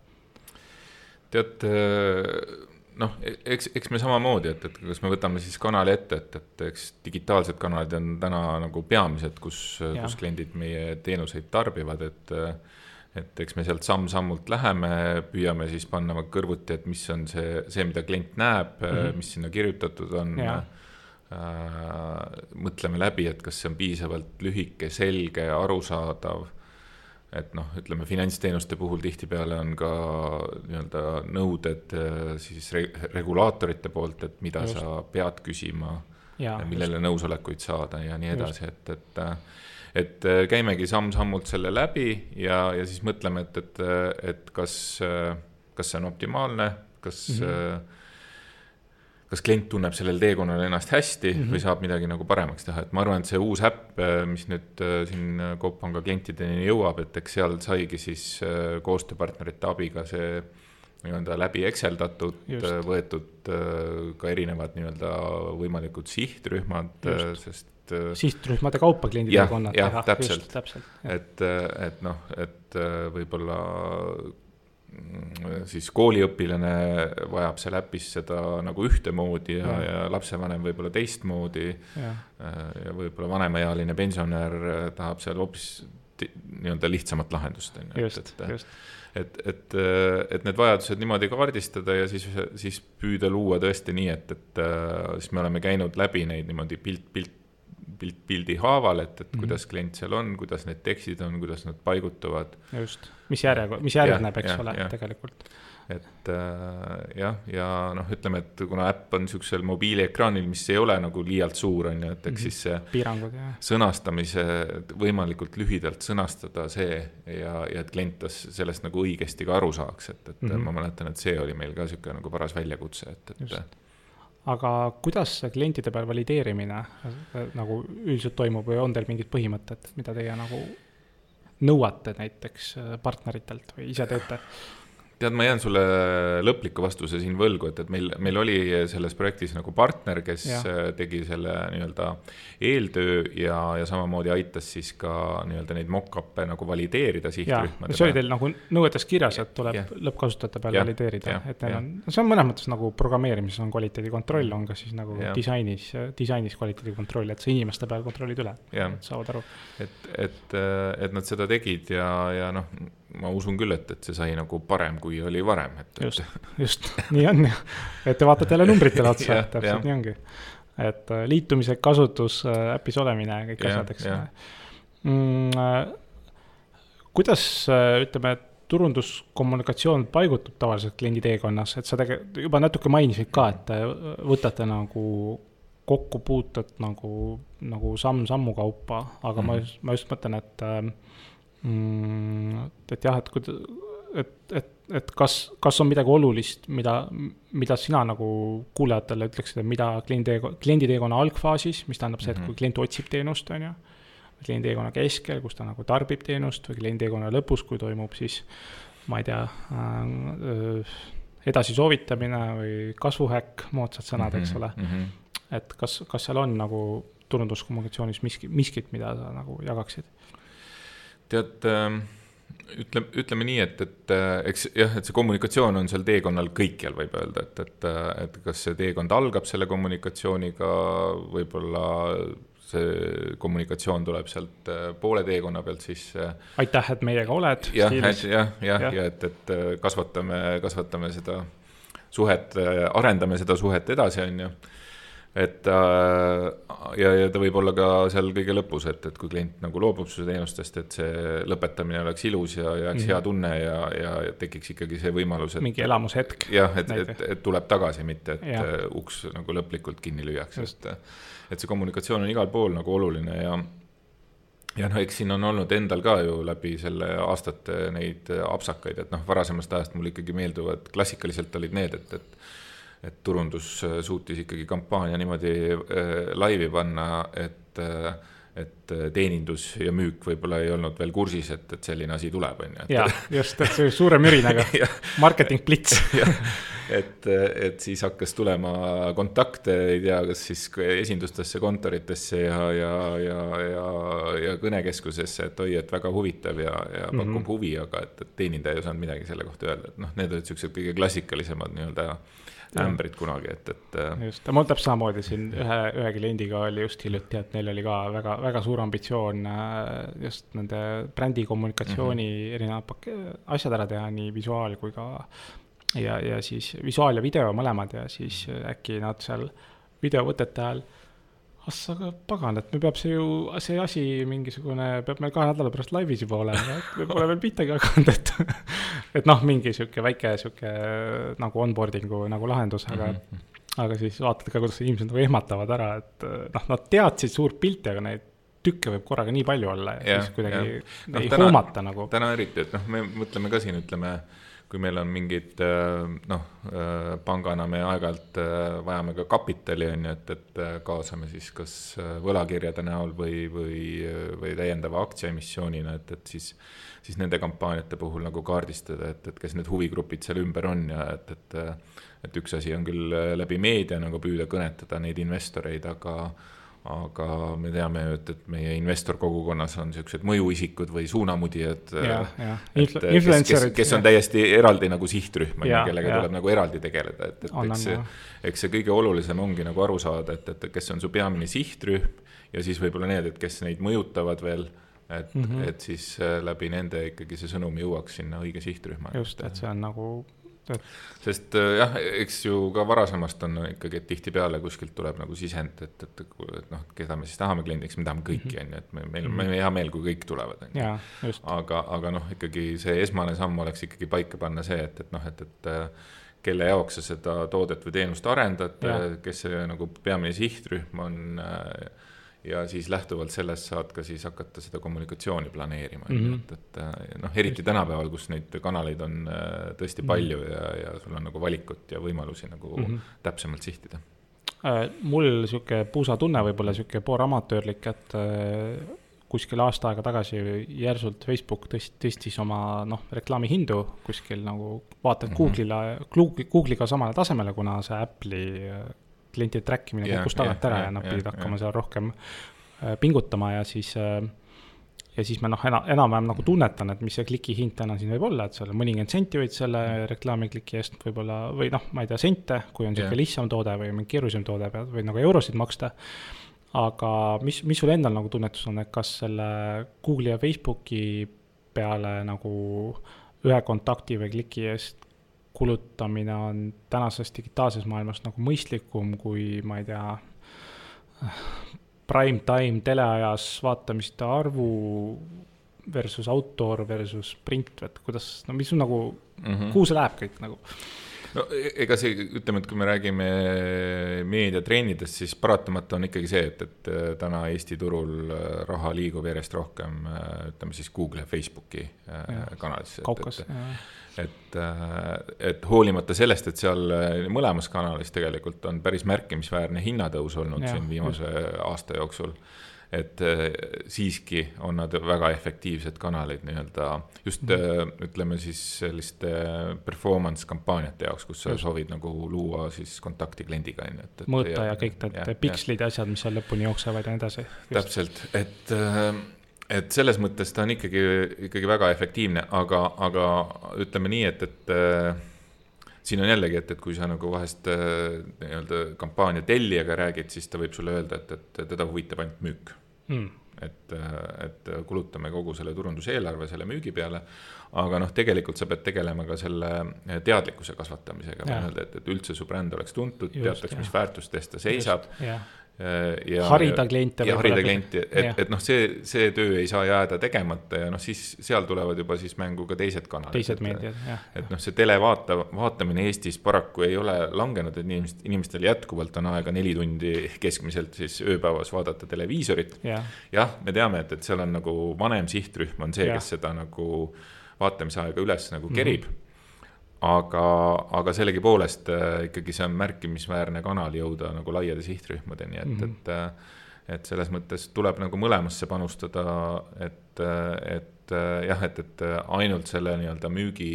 S2: tead äh noh, eks, eks me samamoodi, et, et kas me võtame siis kanali ette, et, et eks digitaalsed kanalid on täna nagu peamised, kus, kus kliendid meie teenuseid tarbivad, et et eks me sealt samm-sammult läheme, püüame siis panna kõrvuti, et mis on see, see, mida klient näeb mm, -hmm. mis sinna kirjutatud on. Äh, mõtleme läbi, et kas see on piisavalt lühike, selge, arusaadav et noh, ütleme finantsteenuste puhul tihtipeale on ka nii-öelda nõuded äh, siis re regulaatorite poolt, et mida just. sa pead küsima millele just. nõusolekuid saada ja nii edasi, et, et et äh, käimegi samm-sammult selle läbi ja, ja siis mõtleme, et, et, et kas, kas see on optimaalne, kas mm -hmm kas klient tunneb sellel teekonnal ennast hästi mm -hmm. või saab midagi nagu paremaks teha, et ma arvan, et see uus äpp, äh, mis nüüd äh, siin Coop Panga klientideni jõuab, et eks seal saigi siis äh, koostööpartnerite abiga see nii-öelda läbi Exceldatud, võetud ka erinevad nii-öelda võimalikud sihtrühmad, sest
S1: sihtrühmade kaupa klienditeekonnad
S2: teha. täpselt, täpselt, et, et noh, et võib-olla siis kooliõpilane vajab seal äpis seda nagu ühtemoodi ja, ja, ja lapsevanem võib-olla teistmoodi. ja, ja võib-olla vanemaealine pensionär tahab seal hoopis nii-öelda lihtsamat lahendust, on ju. et, et, et, et, et need vajadused niimoodi kaardistada ja siis, siis püüda luua tõesti nii, et, et siis me oleme käinud läbi neid niimoodi pilt, pilt pilt pildi haaval, et, et mm -hmm. kuidas klient seal on, kuidas need tekstid on, kuidas nad paigutuvad.
S1: just, mis järjega, mis järgneb, eks ja, ole, tegelikult.
S2: et äh, jah, ja noh, ütleme, et kuna äpp on niisugusel mobiiliekraanil, mis ei ole nagu liialt suur, on ju, et eks -hmm. siis see
S1: piirangud, jah.
S2: sõnastamise võimalikult lühidalt sõnastada see ja, ja et klient sellest nagu õigesti ka aru saaks, et, et mm -hmm. ma mäletan, et see oli meil ka niisugune nagu paras väljakutse, et, et Just
S1: aga kuidas see klientide peal valideerimine äh, nagu üldiselt toimub või on teil mingid põhimõtted, mida teie nagu nõuate näiteks äh, partneritelt või ise teete?
S2: Tead, ma jään sulle lõpliku vastuse siin võlgu, et, et meil, meil oli selles projektis nagu partner, kes ja. tegi selle nii-öelda eeltöö ja, ja samamoodi aitas siis ka nii-öelda neid mock-up'e nagu valideerida sihtrühmade.
S1: see oli teil nagu nõuetes kirjas, et tuleb ja. lõppkasutajate peal ja. valideerida, et neil on, see on mõnes mõttes nagu programmeerimises on kvaliteedikontroll, on ka siis nagu ja. disainis, disainis kvaliteedikontroll, et sa inimeste peal kontrollid üle, saavad aru.
S2: et, et, et nad seda tegid ja, ja noh ma usun küll, et, et see sai nagu parem, kui oli varem, et.
S1: just, just, nii on ju. et te vaatate jälle numbritele otsa täpselt nii ongi. et äh, liitumised, kasutus, äh, äpis olemine, kõik ja, asjad, eks ole mm,. Äh, kuidas, ütleme, turunduskommunikatsioon paigutub tavaliselt kliendi teekonnas, et sa tegelikult juba natuke mainisid ka, et te võtate nagu kokkupuuted nagu, nagu samm-sammu kaupa, aga mm -hmm. ma just, ma just mõtlen, et äh, mm,. et jah, et kui, et, et, et kas, kas on midagi olulist, mida, mida sina nagu kuulajatele ütleksid, et mida kliendi, kliendi teekonna algfaasis, mis tähendab see, et kui mhm. klient otsib teenust, on ju. kliendi teekonna keskel, kus ta nagu tarbib teenust või kliendi teekonna lõpus, kui toimub siis, ma ei tea äh,, edasi soovitamine või kasvuhäkk, moodsad sõnad mm, -hmm, eks ole mm. -hmm. et kas, kas seal on nagu turunduskommunikatsioonis miski, miskit, mida sa nagu jagaksid?
S2: Tead, ähm, ütleme, ütleme nii, et, et äh, eks jah, et see kommunikatsioon on seal teekonnal kõikjal, võib öelda, et, et, äh, et kas see teekond algab selle kommunikatsiooniga, võib-olla see kommunikatsioon tuleb sealt äh, poole teekonna pealt sisse.
S1: aitäh, et meiega oled.
S2: jah, jah, jah, ja, ja et, et kasvatame, kasvatame seda suhet, arendame seda suhet edasi, on ju et äh, ja, ja ta võib olla ka seal kõige lõpus, et, et kui klient nagu loobub su teenustest, et see lõpetamine oleks ilus ja jääks mm -hmm. hea tunne ja, ja tekiks ikkagi see võimalus, et.
S1: mingi elamushetk.
S2: jah, et, et, et tuleb tagasi, mitte et ja. Äh, uks nagu lõplikult kinni lüüakse, et, et see kommunikatsioon on igal pool nagu oluline ja ja noh, eks siin on olnud endal ka ju läbi selle aastate neid apsakaid, et noh, varasemast ajast mul ikkagi meelduvad, klassikaliselt olid need, et, et et turundus äh, suutis ikkagi kampaania niimoodi äh, laivi panna, et äh, et teenindus ja müük võib-olla ei olnud veel kursis, et, et selline asi tuleb, on ju.
S1: jaa, just, et see suure mürinaga. Marketing plits
S2: et, et siis hakkas tulema kontakte, ei tea, kas siis esindustesse, kontoritesse ja, ja, ja, ja, ja kõnekeskusesse, et oi, et väga huvitav ja, ja pakub mm -hmm. huvi, aga et, et teenindaja ei osanud midagi selle kohta öelda, et noh, need olid siuksed kõige klassikalisemad nii-öelda ämbrid kunagi, et, et.
S1: Äh, just, mul täpselt samamoodi siin ühe, ühe kliendiga oli just hiljuti, et neil oli ka väga, väga suur ambitsioon äh, just nende brändi kommunikatsiooni mm -hmm. erinevad pak-, asjad ära teha, nii visuaal kui ka ja, ja siis visuaal ja video mõlemad ja siis äkki nad seal videovõtete ajal ah sa pagan, et me peab see ju, see asi mingisugune, peab meil kahe nädala pärast laivis juba olema, et me pole veel pihtagi hakanud, et et noh, mingi sihuke väike sihuke nagu onboarding'u nagu lahendus, aga mm, -hmm. aga siis vaatad ka, kuidas inimesed nagu ehmatavad ära, et noh, nad teadsid suurt pilti, aga neid tükke võib korraga nii palju olla ja, ja siis kuidagi no, ei täna, hoomata nagu.
S2: täna eriti, et noh, me mõtleme ka siin, ütleme kui meil on mingid äh, noh, äh, pangana me aeg-ajalt äh, vajame ka kapitali, on ju, et, et kaasame siis kas võlakirjade näol või, või, või täiendava aktsiaemissioonina, et, et siis, siis nende kampaaniate puhul nagu kaardistada, et, et kes need huvigrupid seal ümber on ja et, et et üks asi on küll läbi meedia nagu püüda kõnetada neid investoreid, aga aga me teame ju, et, et meie investorkogukonnas on niisugused mõjuisikud või suunamudijad. kes, kes, kes on täiesti eraldi nagu sihtrühm, kellega ja. tuleb nagu eraldi tegeleda, et, et on, eks see, eks see kõige olulisem ongi nagu aru saada, et, et kes on su peamine sihtrühm ja siis võib-olla need, et kes neid mõjutavad veel et mm, -hmm. et siis äh, läbi nende ikkagi see sõnum jõuaks sinna õige sihtrühma.
S1: just, et see on nagu
S2: sest äh, jah, eks ju ka varasemast on ikkagi, et tihtipeale kuskilt tuleb nagu sisend, et, et, et noh, keda me siis tahame kliendiks, me tahame kõiki,
S1: Mhm.
S2: on ju, et me, meil, meil on hea meel, kui kõik tulevad, on ju. aga, aga noh, ikkagi see esmane samm oleks ikkagi paika panna see, et, et noh, et, et äh, kelle jaoks sa seda toodet või teenust arendad, kes see nagu peamine sihtrühm on äh, ja siis lähtuvalt sellest saad ka siis hakata seda kommunikatsiooni planeerima mm. -hmm. et, et äh, noh, eriti tänapäeval, kus neid kanaleid on äh, tõesti
S1: Mhm.
S2: palju ja, ja sul on nagu valikut ja võimalusi nagu mm. -hmm. täpsemalt sihtida.
S1: Äh, mul sihuke puusatunne võib-olla sihuke poolamatöörlik, et äh, kuskil aasta aega tagasi järsult Facebook tõst-, tõstis oma noh, reklaamihindu kuskil nagu vaata et
S2: Mhm.
S1: Google'ile, Google'i, Google'iga samale tasemele, kuna see Apple'i äh, klientide track imine
S2: Jah,
S1: kukkus tagant
S2: jah,
S1: ära
S2: jah,
S1: ja nad pidid hakkama seal rohkem äh, pingutama ja siis äh, ja siis ma noh, ena-, enam-vähem nagu tunnetan, et mis see kliki hind täna siin võib olla, et seal mõnikümmend senti võid selle reklaamikliki eest võib-olla või noh, ma ei tea, sente, kui on niisugune
S2: Jah.
S1: lihtsam toode või mingi keerulisem toode, pead võid nagu eurosid maksta. aga mis, mis sul endal nagu tunnetus on, et kas selle Google'i ja Facebooki peale nagu ühe kontakti või kliki eest kulutamine on tänases digitaalses maailmas nagu mõistlikum kui ma ei tea, prime time teleajas vaatamiste arvu versus outdoor versus print, et kuidas, no mis sul nagu
S2: Mm -hmm.
S1: kuhu see läheb kõik nagu?
S2: No e- ega see, ütleme, et kui me räägime meediatrendidest, siis paratamata on ikkagi see, et, et äh, täna Eesti turul äh, raha liigub järjest rohkem, äh, ütleme siis Google ja Facebooki
S1: Jah.
S2: kanalisse.
S1: kaukas,
S2: et, et hoolimata sellest, et seal mõlemas kanalis tegelikult on päris märkimisväärne hinnatõus olnud
S1: Jah,
S2: ja, siin viimase just. aasta jooksul et äh, siiski on nad väga efektiivsed kanalid nii-öelda just mm -hmm. ütleme siis selliste performance kampaaniate jaoks, kus sa
S1: Just.
S2: soovid nagu luua siis kontakti kliendiga on ju, et, et.
S1: mõõta ja, ja kõik need pikslid ja asjad, mis seal lõpuni jooksevad ja nii edasi.
S2: täpselt, et, et selles mõttes ta on ikkagi, ikkagi väga efektiivne, aga, aga ütleme nii, et, et siin on jällegi, et, et kui sa nagu vahest äh, nii-öelda kampaania tellijaga räägid, siis ta võib sulle öelda, et, et teda huvitab ainult müük
S1: mm..
S2: et, et kulutame kogu selle turunduseelarve selle müügi peale. aga noh, tegelikult sa pead tegelema ka selle teadlikkuse kasvatamisega, nii-öelda, et, et üldse su bränd oleks tuntud, teataks, mis väärtustes ta seisab.
S1: Ja harida kliente.
S2: ja harida klienti, et, et noh, see, see töö ei saa jääda tegemata ja noh, siis seal tulevad juba siis mängu ka teised kanalid.
S1: teised meediad, jah.
S2: et noh, see televaata, vaatamine Eestis paraku ei ole langenud, et inimesed, inimestel jätkuvalt on aega neli tundi keskmiselt siis ööpäevas vaadata televiisorit.
S1: jah
S2: ja,, me teame, et, et seal on nagu vanem sihtrühm on see, kes seda nagu vaatamisaega üles nagu kerib mm. -hmm aga, aga sellegipoolest äh, ikkagi see on märkimisväärne kanal jõuda nagu laiade sihtrühmadeni, et mm, -hmm. et äh, et selles mõttes tuleb nagu mõlemasse panustada, et, et jah, et, et ainult selle nii-öelda müügi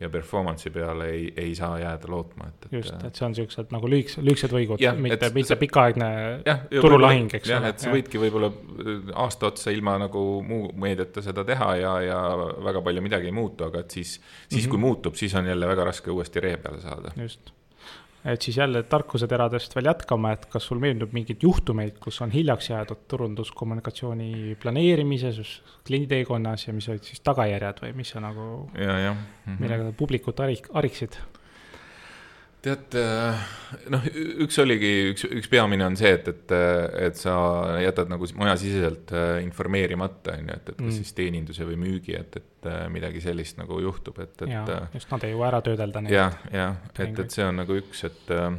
S2: ja performance'i peale ei, ei saa jääda lootma, et,
S1: et. just, et see on siuksed nagu lühikesed, lühikesed võigud, mitte, mitte pikaaegne turulahing, eks
S2: ole. jah, et sa võidki võib-olla aasta otsa ilma nagu muu meediata seda teha ja, ja väga palju midagi ei muutu, aga et siis, siis mm -hmm. kui muutub, siis on jälle väga raske uuesti ree peale saada.
S1: just et siis jälle tarkuseteradest veel jätkama, et kas sul meenub mingeid juhtumeid, kus on hiljaks jäädud turunduskommunikatsiooni planeerimises, klienditeekonnas ja mis olid siis tagajärjed või mis sa nagu, -hmm. millega sa publikut harik-, hariksid?
S2: Tead, noh, üks oligi, üks, üks peamine on see, et, et, et sa jätad nagu majasiseselt informeerimata, on ju, et, et kas mm. siis teeninduse või müügi, et, et midagi sellist nagu juhtub, et, et.
S1: jaa, just nad ei jõua ära töödelda
S2: jah, jah, et, et see on nagu üks, et äh,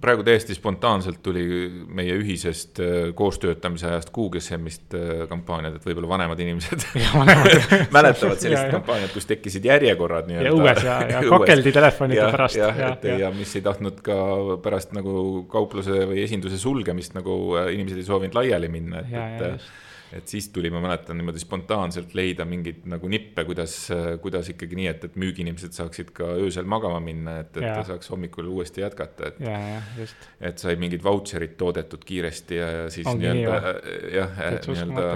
S2: praegu täiesti spontaanselt tuli meie ühisest koostöötamise ajast QGSM-ist kampaaniad, et võib-olla vanemad inimesed mäletavad sellist kampaaniat, kus tekkisid järjekorrad
S1: nii-öelda. ja õues ja, ja kakeldi telefonide ja, pärast.
S2: jah, et ja, ja mis ei tahtnud ka pärast nagu kaupluse või esinduse sulgemist nagu inimesed ei soovinud laiali minna, et, et et siis tuli, ma mäletan niimoodi spontaanselt leida mingeid nagu nippe, kuidas, kuidas ikkagi nii, et, et müügiinimesed saaksid ka öösel magama minna, et, et ta saaks hommikul uuesti jätkata, et. et sai mingid vautšerid toodetud kiiresti ja, ja siis nii-öelda jah, nii-öelda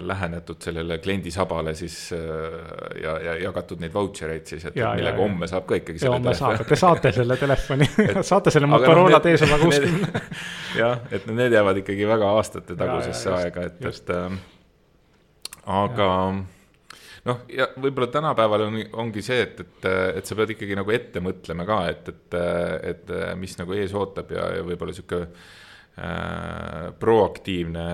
S2: lähenetud sellele kliendi sabale siis äh, ja, ja jagatud neid vautšereid siis, et ja, millega homme saab ka ikkagi.
S1: ja homme saab, et te saate selle telefoni. Saate selle Motorola T160
S2: jah, et need jäävad ikkagi väga aastate tagusesse aega, et, et äh, aga noh, ja võib-olla tänapäeval on, ongi see, et, et, et sa pead ikkagi nagu ette mõtlema ka, et, et, et mis nagu ees ootab ja, ja võib-olla sihuke äh, proaktiivne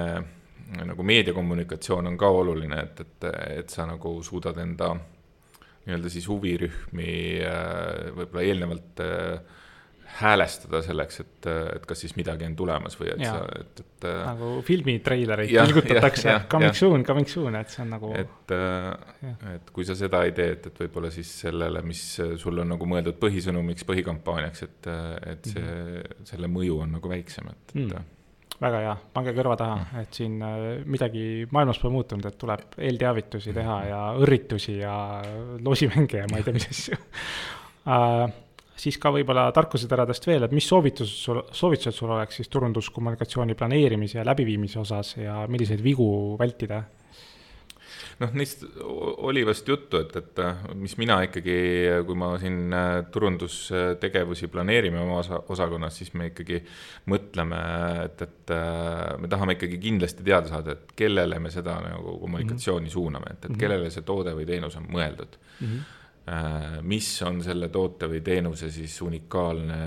S2: nagu meediakommunikatsioon on ka oluline, et, et, et sa nagu suudad enda nii-öelda siis huvirühmi äh, võib-olla eelnevalt äh, häälestada selleks, et, et kas siis midagi on tulemas või et
S1: Jaa.
S2: sa, et, et. äh,
S1: nagu filmitreilereid tilgutatakse coming
S2: jah.
S1: soon, coming soon, et see on nagu.
S2: et,
S1: Jah.
S2: et kui sa seda ei tee, et, et võib-olla siis sellele, mis sul on nagu mõeldud põhisõnumiks, põhikampaaniaks, et, et see, selle mõju on nagu väiksem, et, et
S1: Mm. Väga hea, pange kõrva taha, et siin äh, midagi maailmas pole muutunud, et tuleb eelteavitusi teha ja õrritusi ja loosimänge ja ma ei tea, mis asju. Uh, siis ka võib-olla tarkuseteradest veel, et mis soovitused sul, soovitused sul oleks siis turunduskommunikatsiooni planeerimise ja läbiviimise osas ja milliseid vigu vältida?
S2: Noh, neist oli vast juttu, et, et mis mina ikkagi, kui ma siin äh, turundustegevusi planeerime oma osa, osakonnas, siis me ikkagi mõtleme, et, et äh, me tahame ikkagi kindlasti teada saada, et kellele me seda nagu kommunikatsiooni suuname, et, et kellele see toode või teenus on mõeldud.
S1: Mm -hmm.
S2: Mis on selle toote või teenuse siis unikaalne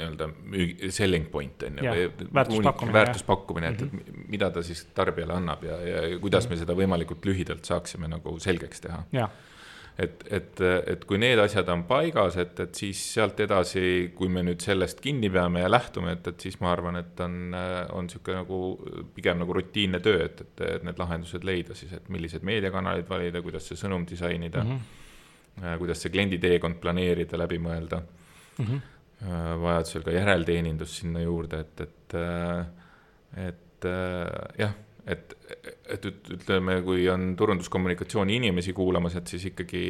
S2: nii-öelda müügi, selling point on ju.
S1: Väärtuspakkumine,
S2: väärtuspakkumine, et,
S1: Mhm.
S2: et mida ta siis tarbijale annab ja, ja kuidas me seda võimalikult lühidalt saaksime nagu selgeks teha. et, et, et kui need asjad on paigas, et, et siis sealt edasi, kui me nüüd sellest kinni peame ja lähtume, et, et siis ma arvan, et on, on niisugune nagu pigem nagu rutiinne töö, et, et, et need lahendused leida siis, et millised meediakanalid valida, kuidas see sõnum disainida mm,
S1: Mhm.
S2: -hmm. kuidas see kliendi teekond planeerida, läbi mõelda
S1: Mhm.
S2: äh, vajadusel ka järelteenindus sinna juurde, et, et, et äh, jah, et, et üt- ütleme, kui on turunduskommunikatsiooni inimesi kuulamas, et siis ikkagi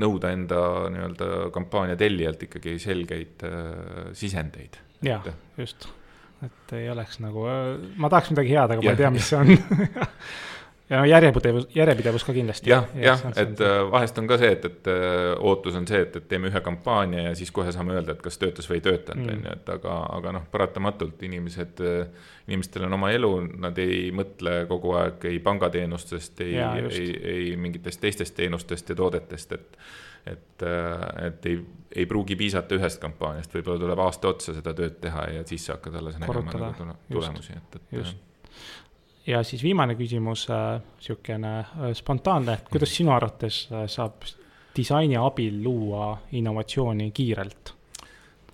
S2: nõuda enda nii-öelda kampaania tellijalt ikkagi selgeid äh, sisendeid.
S1: jah just, et ei oleks nagu, ma tahaks midagi head, aga ma
S2: Jah,
S1: ei tea, mis see on ja no järjepidevus, järjepidevus ka kindlasti.
S2: jah, jah, et äh, vahest on ka see, et, et äh, ootus on see, et, et teeme ühe kampaania ja siis kohe saame öelda, et kas töötas või ei töötanud,
S1: Mm.
S2: on ju, et aga, aga noh, paratamatult inimesed, inimestel on oma elu, nad ei mõtle kogu aeg ei pangateenustest, ei ei, ei mingitest teistest teenustest ja toodetest, et et, et ei, ei pruugi piisata ühest kampaaniast, võib-olla tuleb aasta otsa seda tööd teha ja siis sa hakkad alles nägema nagu tulemusi, et, et.
S1: Ja siis viimane küsimus äh,, niisugune äh, spontaanne, kuidas
S2: Mhm.
S1: sinu arvates äh, saab disaini abil luua innovatsiooni kiirelt?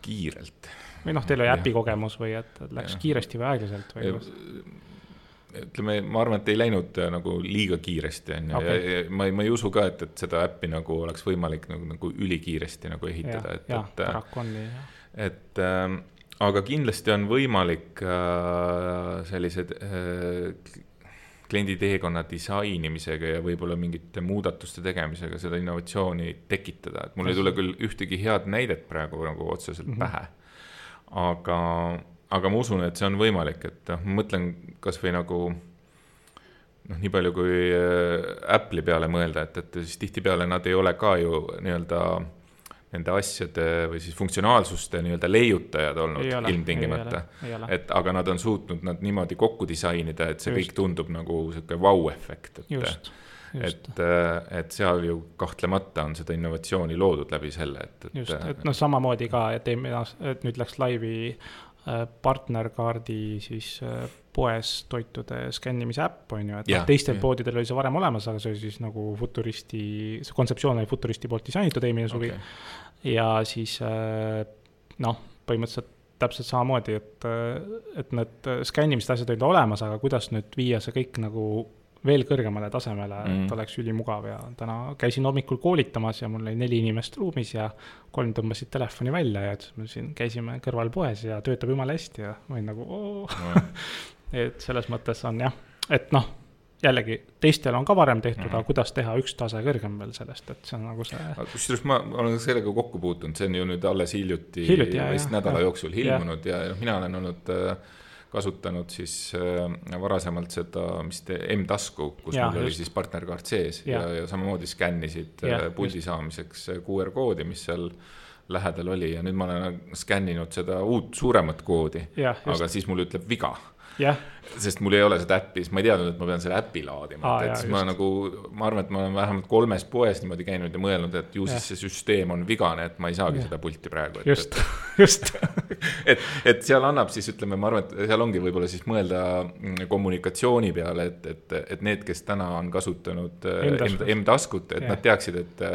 S2: kiirelt
S1: või noh, teil oli äpi kogemus või et läks
S2: Jah.
S1: kiiresti või aeglaselt või?
S2: ütleme, ma arvan, et ei läinud äh, nagu liiga kiiresti, on ju, ja ja ma ei, ma ei usu ka, et, et seda äppi nagu oleks võimalik nagu, nagu ülikiiresti nagu ehitada, et, et,
S1: paraku on nii, jah.
S2: et äh, aga kindlasti on võimalik äh, sellised äh, kliendi teekonna disainimisega ja võib-olla mingite muudatuste tegemisega seda innovatsiooni tekitada, et mul ei tule küll ühtegi head näidet praegu nagu otseselt mm. -hmm. pähe. aga, aga ma usun, et see on võimalik, et noh, ma mõtlen kasvõi nagu noh, nii palju kui äh, Apple'i peale mõelda, et, et siis tihtipeale nad ei ole ka ju nii-öelda nende asjade või siis funktsionaalsuste nii-öelda leiutajad olnud
S1: ei ole,
S2: ilmtingimata.
S1: ei
S2: et aga nad on suutnud nad niimoodi kokku disainida, et see
S1: Just.
S2: kõik tundub nagu sihuke vau-efekt, et,
S1: just, just
S2: et, et seal ju kahtlemata on seda innovatsiooni loodud läbi selle, et, et.
S1: just, et noh, samamoodi ka, et aasta, et nüüd läks laivi äh, partnerkaardi siis äh, poes toitude skännimise äpp on ju, et noh, teistel
S2: jah.
S1: poodidel oli see varem olemas, aga see oli siis nagu futuristi, see kontseptsioon oli futuristi poolt disainitud eelmine suvi
S2: okay..
S1: ja siis äh, noh, põhimõtteliselt täpselt samamoodi, et, et need skännimised asjad olid olemas, aga kuidas nüüd viia see kõik nagu veel kõrgemale tasemele mm, et oleks ülimugav ja täna käisin hommikul koolitamas ja mul oli neli inimest ruumis ja kolm tõmbasid telefoni välja ja ütlesid, me siin käisime kõrval poes ja töötab jumala hästi ja ma olin nagu oo. et selles mõttes on jah, et noh, jällegi teistel on ka varem tehtud mm, -hmm.
S2: Mhm.
S1: aga kuidas teha üks tase kõrgem veel sellest, et see on nagu see
S2: kusjuures ma olen sellega kokku puutunud, see on ju nüüd alles hiljuti,
S1: Hiljuti,
S2: vist nädala
S1: jah.
S2: jooksul ilmunud ja, ja mina olen olnud äh, kasutanud siis äh, varasemalt seda, mis te, M-tasku, kus ja, mul oli
S1: just.
S2: siis partnerkaart sees ja, ja, ja samamoodi skännisid äh, puldi saamiseks äh, QR koodi, mis seal lähedal oli ja nüüd ma olen skänninud seda uut suuremat koodi,
S1: just
S2: aga siis mul ütleb viga.
S1: jah,
S2: sest mul ei ole seda äppi, siis ma ei teadnud, et ma pean selle äpi laadima
S1: Aa,
S2: ah,, et siis ma nagu, ma arvan, et ma olen vähemalt kolmes poes niimoodi käinud ja mõelnud, et ju siis see süsteem on vigane, et ma ei saagi
S1: Jah.
S2: seda pulti praegu.
S1: just, just,
S2: et, et seal annab siis ütleme, ma arvan, et seal ongi võib-olla siis mõelda mm, kommunikatsiooni peale, et, et, et need, kes täna on kasutanud äh,
S1: M-taskut.
S2: Et
S1: Jah.
S2: nad teaksid, et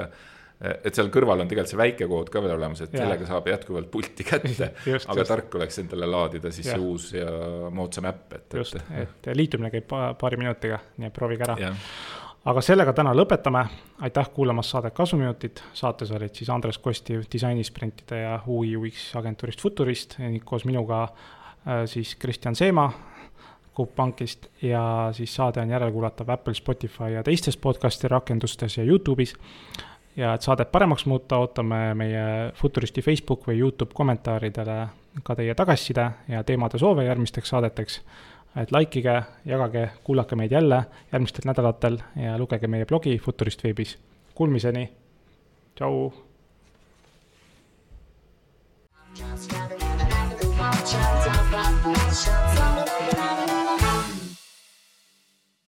S2: et seal kõrval on tegelikult see väike kood ka veel olemas, et
S1: Jah.
S2: sellega saab jätkuvalt pulti kätte, aga
S1: just,
S2: tark oleks endale laadida siis see uus ja moodsam äpp, et,
S1: just,
S2: et
S1: liitumine käib pa- paari minutiga, nii et proovige ära. aga sellega täna lõpetame, aitäh kuulamast saadet Kasuminutid, saates olid siis Andres Kostiv disainisprintide ja UI UX agentuurist Futurist ning koos minuga äh, siis Kristjan Seema Coop Pankist ja siis saade on järelkuulatav Apple, Spotify ja teistes podcast'i rakendustes ja Youtube'is. Ja et saadet paremaks muuta, ootame meie Futuristi Facebook või Youtube kommentaaridele ka teie tagasiside ja teemade soove järgmisteks saadeteks et likeige, jagage, kuulake meid jälle järgmistel nädalatel ja lugege meie blogi Futurist veebis. Kuulmiseni, tšau.
S3: Just gotta get another watch out,